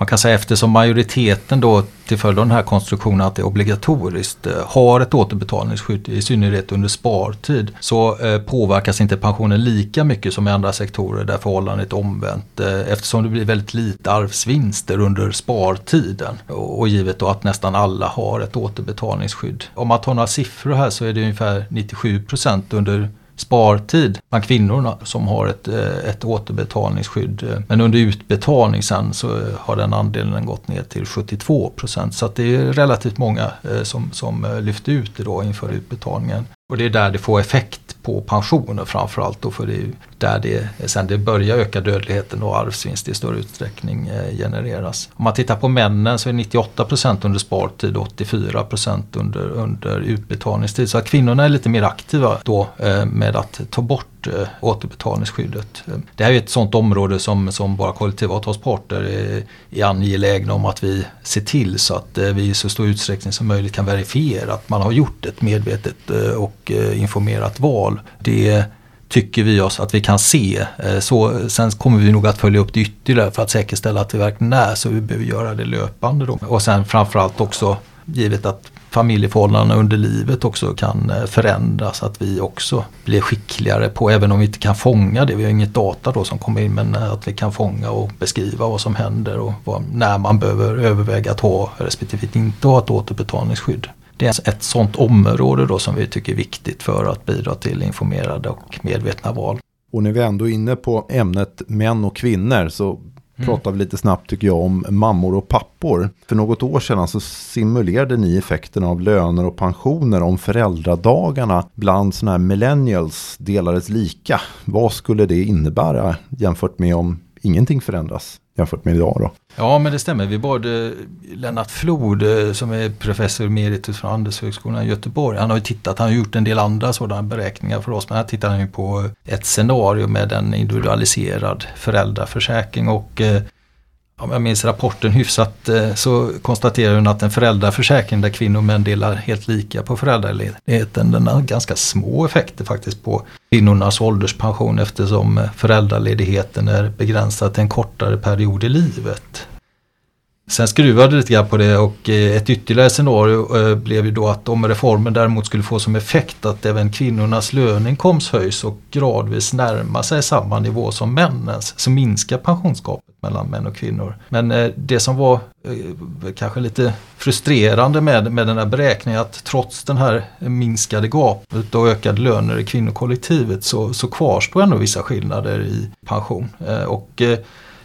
man kan säga eftersom majoriteten då till följd av den här konstruktionen att det är obligatoriskt eh, har ett återbetalningsskydd i synnerhet under spartid så eh, påverkas inte pensionen lika mycket som i andra sektorer där förhållandet är omvänt eh, eftersom det blir väldigt lite arvsvinster under spartiden och givet då att nästan alla har ett återbetalningsskydd. Om man tar några siffror här så är det ungefär 97 procent under spartid bland kvinnorna som har ett, eh, ett återbetalningsskydd. Eh, men under utbetalning sen så eh, har den andelen gått ner till 72 procent. Så det är relativt många som, som lyfter ut det då inför utbetalningen. Och det är där det får effekt på pensioner framförallt då för det är där det sen det börjar öka dödligheten och arvsvinst i större utsträckning eh, genereras. Om man tittar på männen så är 98% under spartid och 84 under, under utbetalningstid. Så att kvinnorna är lite mer aktiva då eh, med att ta bort eh, återbetalningsskyddet. Det här är ett sådant område som, som bara kollektivavtalsparter är, är angelägna om att vi ser till så att vi i så stor utsträckning som möjligt kan verifiera att man har gjort ett medvetet och informerat val. Det tycker vi oss att vi kan se. Eh, så, sen kommer vi nog att följa upp det ytterligare för att säkerställa att det verkligen är så vi behöver göra det löpande. Då. Och sen framförallt också givet att familjeförhållandena under livet också kan eh, förändras. Att vi också blir skickligare på, även om vi inte kan fånga det, vi har inget data då som kommer in, men eh, att vi kan fånga och beskriva vad som händer och vad, när man behöver överväga att ha respektive inte ha ett återbetalningsskydd. Det är ett sådant område då som vi tycker är viktigt för att bidra till informerade och medvetna val. Och när vi ändå är inne på ämnet män och kvinnor så mm. pratar vi lite snabbt tycker jag om mammor och pappor. För något år sedan så simulerade ni effekterna av löner och pensioner om föräldradagarna bland sådana här millennials delades lika. Vad skulle det innebära jämfört med om ingenting förändras? jämfört med idag. Då. Ja men det stämmer. Vi bad eh, Lennart Flod eh, som är professor emeritus från Handelshögskolan i Göteborg. Han har ju tittat, han har gjort en del andra sådana beräkningar för oss. Men här tittar han ju på eh, ett scenario med en individualiserad föräldraförsäkring och om jag minns rapporten hyfsat eh, så konstaterar hon att en föräldraförsäkring där kvinnor och män delar helt lika på föräldraledigheten den har ganska små effekter faktiskt på kvinnornas ålderspension eftersom eh, föräldraledigheten är begränsad till en kortare period i livet. Sen skruvade det lite grann på det och eh, ett ytterligare scenario eh, blev ju då att om reformen däremot skulle få som effekt att även kvinnornas löneinkomst höjs och gradvis närma sig samma nivå som männens så minskar pensionsgapet mellan män och kvinnor. Men eh, det som var kanske lite frustrerande med, med den här beräkningen att trots den här minskade gapet och ökade löner i kvinnokollektivet så, så kvarstår ändå vissa skillnader i pension. Och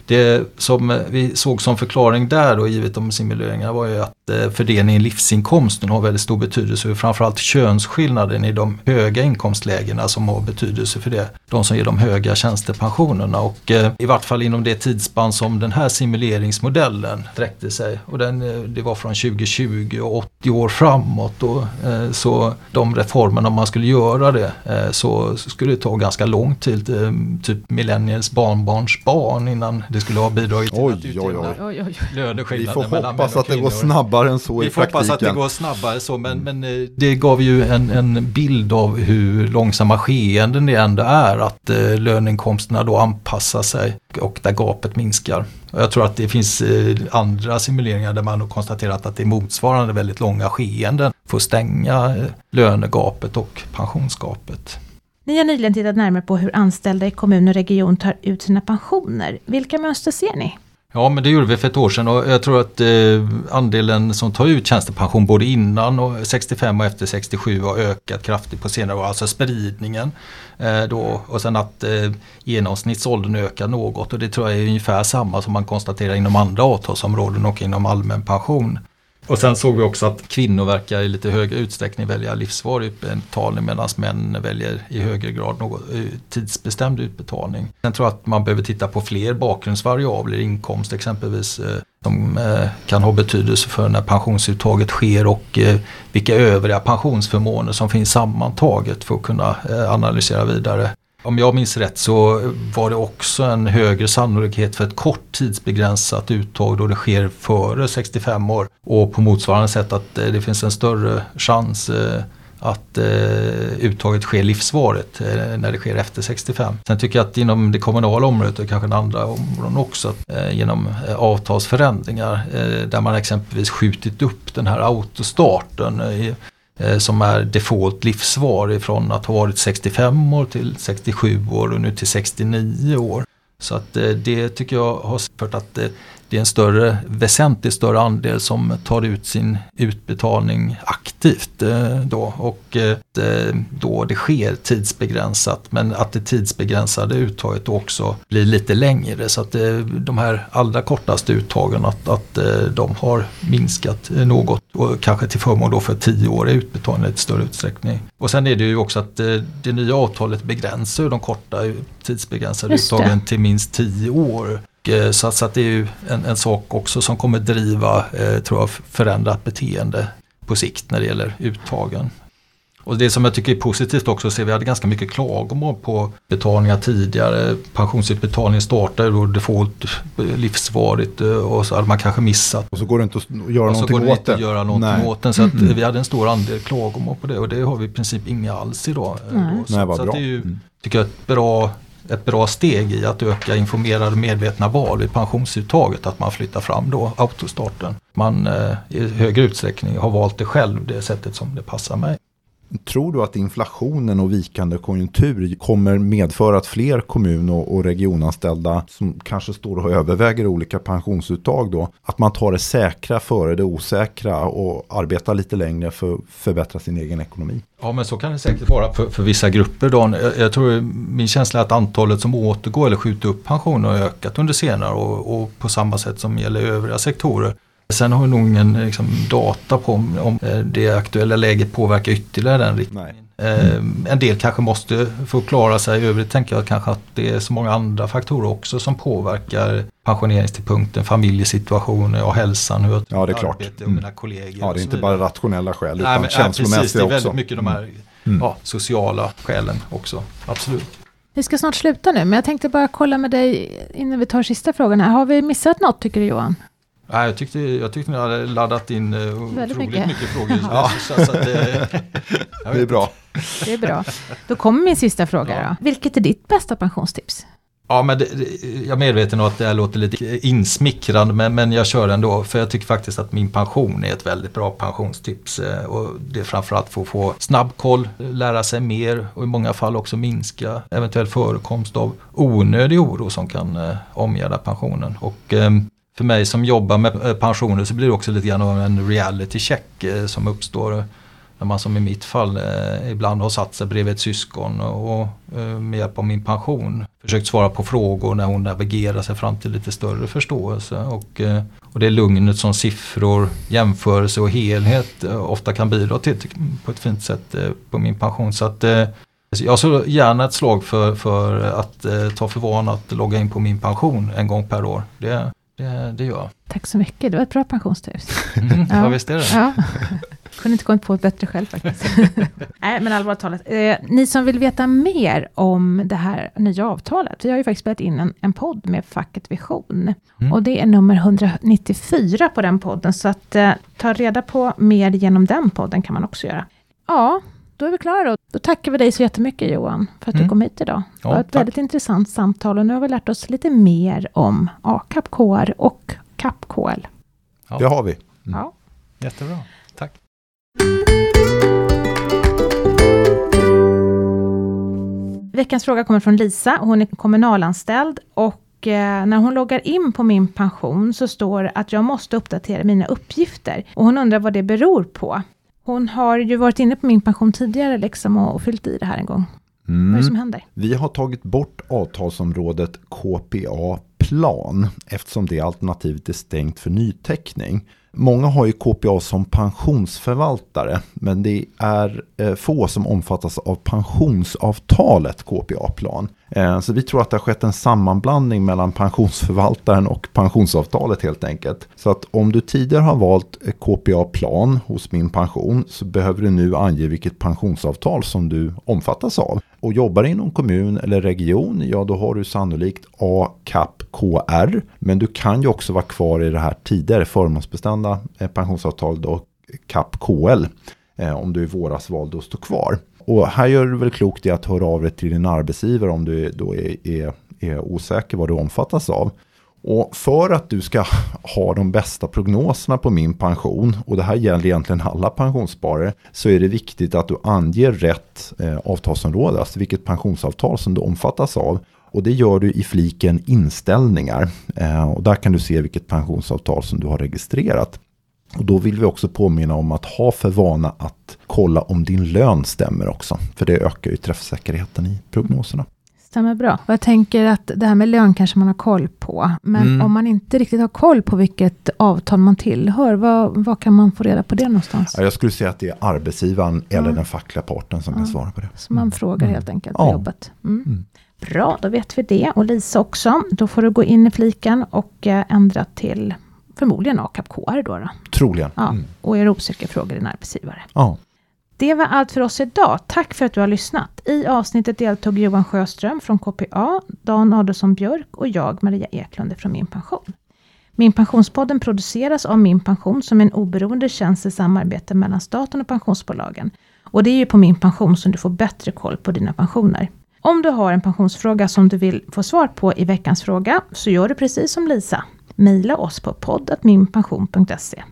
det som vi såg som förklaring där då, givet de simuleringarna, var ju att fördelningen i livsinkomsten har väldigt stor betydelse. Framförallt könsskillnaden i de höga inkomstlägena som har betydelse för det. De som ger de höga tjänstepensionerna och eh, i vart fall inom det tidsspann som den här simuleringsmodellen sträckte sig. Och den, eh, det var från 2020 och 80 år framåt. Och, så de reformerna om man skulle göra det så skulle det ta ganska lång tid, typ millennials barnbarns barn innan det skulle ha bidragit till oj, att utjämna löneskillnaden Vi får hoppas att det går snabbare snabbare än så Vi i praktiken. Vi hoppas att det går snabbare så men, men eh, det gav ju en, en bild av hur långsamma skeenden det ändå är att eh, löneinkomsterna då anpassar sig och där gapet minskar. Och jag tror att det finns eh, andra simuleringar där man har konstaterat att det är motsvarande väldigt långa skeenden för att stänga eh, lönegapet och pensionsgapet. Ni har nyligen tittat närmare på hur anställda i kommun och region tar ut sina pensioner. Vilka mönster ser ni? Ja men det gjorde vi för ett år sedan och jag tror att eh, andelen som tar ut tjänstepension både innan och 65 och efter 67 har ökat kraftigt på senare år. Alltså spridningen. Eh, då, och sen att eh, genomsnittsåldern ökar något och det tror jag är ungefär samma som man konstaterar inom andra avtalsområden och inom allmän pension. Och sen såg vi också att kvinnor verkar i lite högre utsträckning välja livsvarig utbetalning medan män väljer i högre grad något, eh, tidsbestämd utbetalning. Sen tror jag att man behöver titta på fler bakgrundsvariabler, inkomst exempelvis, eh, som eh, kan ha betydelse för när pensionsuttaget sker och vilka övriga pensionsförmåner som finns sammantaget för att kunna analysera vidare. Om jag minns rätt så var det också en högre sannolikhet för ett kort tidsbegränsat uttag då det sker före 65 år. Och på motsvarande sätt att eh, det finns en större chans eh, att eh, uttaget sker livsvarigt eh, när det sker efter 65. Sen tycker jag att inom det kommunala området och kanske andra områden också genom avtalsförändringar där man exempelvis skjutit upp den här autostarten Eh, Eh, som är default livsvar ifrån att ha varit 65 år till 67 år och nu till 69 år. Så att eh, det tycker jag har fört att eh, det är en större, väsentligt större andel som tar ut sin utbetalning aktivt eh, då. Och eh, då det sker tidsbegränsat. Men att det tidsbegränsade uttaget också blir lite längre. Så att eh, de här allra kortaste uttagen att, att de har minskat något. Och kanske till förmån då för tioåriga utbetalningar i större utsträckning. Och sen är det ju också att det nya avtalet begränsar de korta tidsbegränsade uttagen till minst tio år. Eh, så, så att det är ju en, en, sak också som kommer driva eh, tror jag, förändrat beteende på sikt när det gäller uttagen. Och det som jag tycker är positivt också ser vi hade ganska mycket klagomål på betalningar tidigare. Pensionsutbetalningen startade då default livsvarigt eh, och så hade man kanske missat. Och så går det inte att göra någonting åt det. Och så går det inte att göra någonting åt den. Så att mm. vi hade en stor andel klagomål på det och det har vi i princip inga alls idag. Mm. Så, Nej, så det är ju, mm. tycker jag, ett bra ett bra steg i att öka informerade medvetna val vid pensionsuttaget att man flyttar fram då autostarten. Man eh, i högre utsträckning har valt det själv, det sättet som det passar mig. Tror du att inflationen och vikande konjunktur kommer medföra att fler kommun och, regionanställda som kanske står och överväger olika pensionsuttag då, att man tar det säkra före det osäkra och arbetar lite längre för att förbättra sin egen ekonomi? Ja men så kan det säkert vara för, för vissa grupper. Då. Jag, jag, tror min känsla är att antalet som återgår eller skjuter upp pensioner har ökat under senare och, och på samma sätt som gäller övriga sektorer. Sen har nog ingen liksom, data på om, om eh, det aktuella läget påverkar ytterligare den riktningen. Mm. En del kanske måste få klara sig. I övrigt tänker jag kanske att det är så många andra faktorer också som påverkar pensioneringstidpunkten, familjesituationen och hälsan. Hur ja, det är klart. Och mina kollegor ja, det är inte bara rationella skäl utan Nej, känslomässiga också. Det är väldigt mycket de här mm. mm. ja, sociala skälen också. Absolut. Vi ska snart sluta nu, men jag tänkte bara kolla med dig innan vi tar sista frågan här. Har vi missat något tycker du Johan? Nej, jag, tyckte, jag tyckte ni hade laddat in uh, otroligt mycket. mycket frågor. *laughs* ja. så, så det, *laughs* det är bra. Det är bra. Då kommer min sista fråga ja. då. Vilket är ditt bästa pensionstips? Ja, men det, jag är medveten om att det här låter lite insmickrande men, men jag kör ändå för jag tycker faktiskt att min pension är ett väldigt bra pensionstips. Eh, och det är framförallt för att få snabb koll, lära sig mer och i många fall också minska eventuell förekomst av onödig oro som kan eh, omgärda pensionen. Och, eh, för mig som jobbar med eh, pensioner så blir det också lite grann av en reality check eh, som uppstår eh, när man som i mitt fall eh, ibland har satt sig bredvid ett syskon och med hjälp av min pension försökt svara på frågor när hon navigerar sig fram till lite större förståelse. Och, och det lugnet som siffror, jämförelse och helhet ofta kan bidra till på ett fint sätt på min pension. Så att jag slår gärna ett slag för, för att ta för vana att logga in på min pension en gång per år. Det, det, det gör jag. Tack så mycket, det var ett bra pensionstips. Mm, *laughs* ja. ja, visst är det. Ja. Kunde inte kommit på ett bättre själv faktiskt. *laughs* Nej, men allvarligt talat. Eh, ni som vill veta mer om det här nya avtalet. Vi har ju faktiskt spelat in en, en podd med facket Vision. Mm. Och det är nummer 194 på den podden. Så att eh, ta reda på mer genom den podden kan man också göra. Ja, då är vi klara då. Tackar vi dig så jättemycket Johan, för att mm. du kom hit idag. Det var ett tack. väldigt intressant samtal och nu har vi lärt oss lite mer om ACAP KR och CAP KL. Ja. Det har vi. Mm. Ja. Jättebra, tack. Veckans fråga kommer från Lisa, hon är kommunalanställd och eh, när hon loggar in på min pension så står det att jag måste uppdatera mina uppgifter. Och hon undrar vad det beror på. Hon har ju varit inne på min pension tidigare liksom och, och fyllt i det här en gång. Mm. Vad är det som händer? Vi har tagit bort avtalsområdet KPA plan eftersom det alternativet är stängt för nyteckning. Många har ju KPA som pensionsförvaltare men det är eh, få som omfattas av pensionsavtalet KPA-plan. Eh, Eh, så vi tror att det har skett en sammanblandning mellan pensionsförvaltaren och pensionsavtalet helt enkelt. Så att om du tidigare har valt KPA-plan hos min pension så behöver du nu ange vilket pensionsavtal som du omfattas av. Och jobbar inom kommun eller region, ja då har du sannolikt A, CAP, KR. Men du kan ju också vara kvar i det här tidigare förmånsbestämda eh, pensionsavtalet och CAP KL. Eh, om du i våras valde att stå kvar. Och här gör du väl klokt i att höra av dig till din arbetsgivare om du då är, är, är osäker vad du omfattas av. Och för att du ska ha de bästa prognoserna på min pension, och det här gäller egentligen alla pensionssparare, så är det viktigt att du anger rätt eh, avtalsområde, alltså vilket pensionsavtal som du omfattas av. Och det gör du i fliken inställningar. Eh, och där kan du se vilket pensionsavtal som du har registrerat. Och då vill vi också påminna om att ha för vana att kolla om din lön stämmer också. För det ökar ju träffsäkerheten i prognoserna. Stämmer bra. Och jag tänker att det här med lön kanske man har koll på. Men Mm. om man inte riktigt har koll på vilket avtal man tillhör, vad, vad kan man få reda på det någonstans? Ja, Jag skulle säga att det är arbetsgivaren eller Ja. den fackliga parten som kan Ja. svara på det. Så man frågar Mm. helt enkelt på jobbet. Mm. Mm. Bra, då vet vi det. Och Lisa också. Då får du gå in i fliken och eh, ändra till förmodligen AKAP då. då. Troligen. Ja. Mm. Och är du osäker, fråga din arbetsgivare. Ja. Det var allt för oss idag. Tack för att du har lyssnat. I avsnittet deltog Johan Sjöström från KPA, Dan Adolfsson Björk och jag, Maria Eklund från Min Pension. Min Pensionspodden produceras av Min Pension som en oberoende tjänst i samarbete mellan staten och pensionsbolagen. Och det är ju på Min Pension som du får bättre koll på dina pensioner. Om du har en pensionsfråga som du vill få svar på i veckans fråga, så gör du precis som Lisa mejla oss på poddatminpension.se.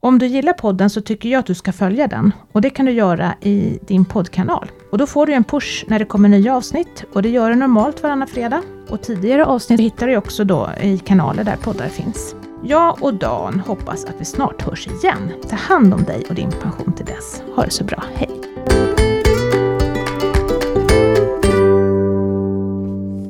Om du gillar podden så tycker jag att du ska följa den och det kan du göra i din poddkanal. Och då får du en push när det kommer nya avsnitt och det gör du normalt varannan fredag. Och tidigare avsnitt hittar du också då i kanaler där poddar finns. Jag och Dan hoppas att vi snart hörs igen. Ta hand om dig och din pension till dess. Ha det så bra, hej!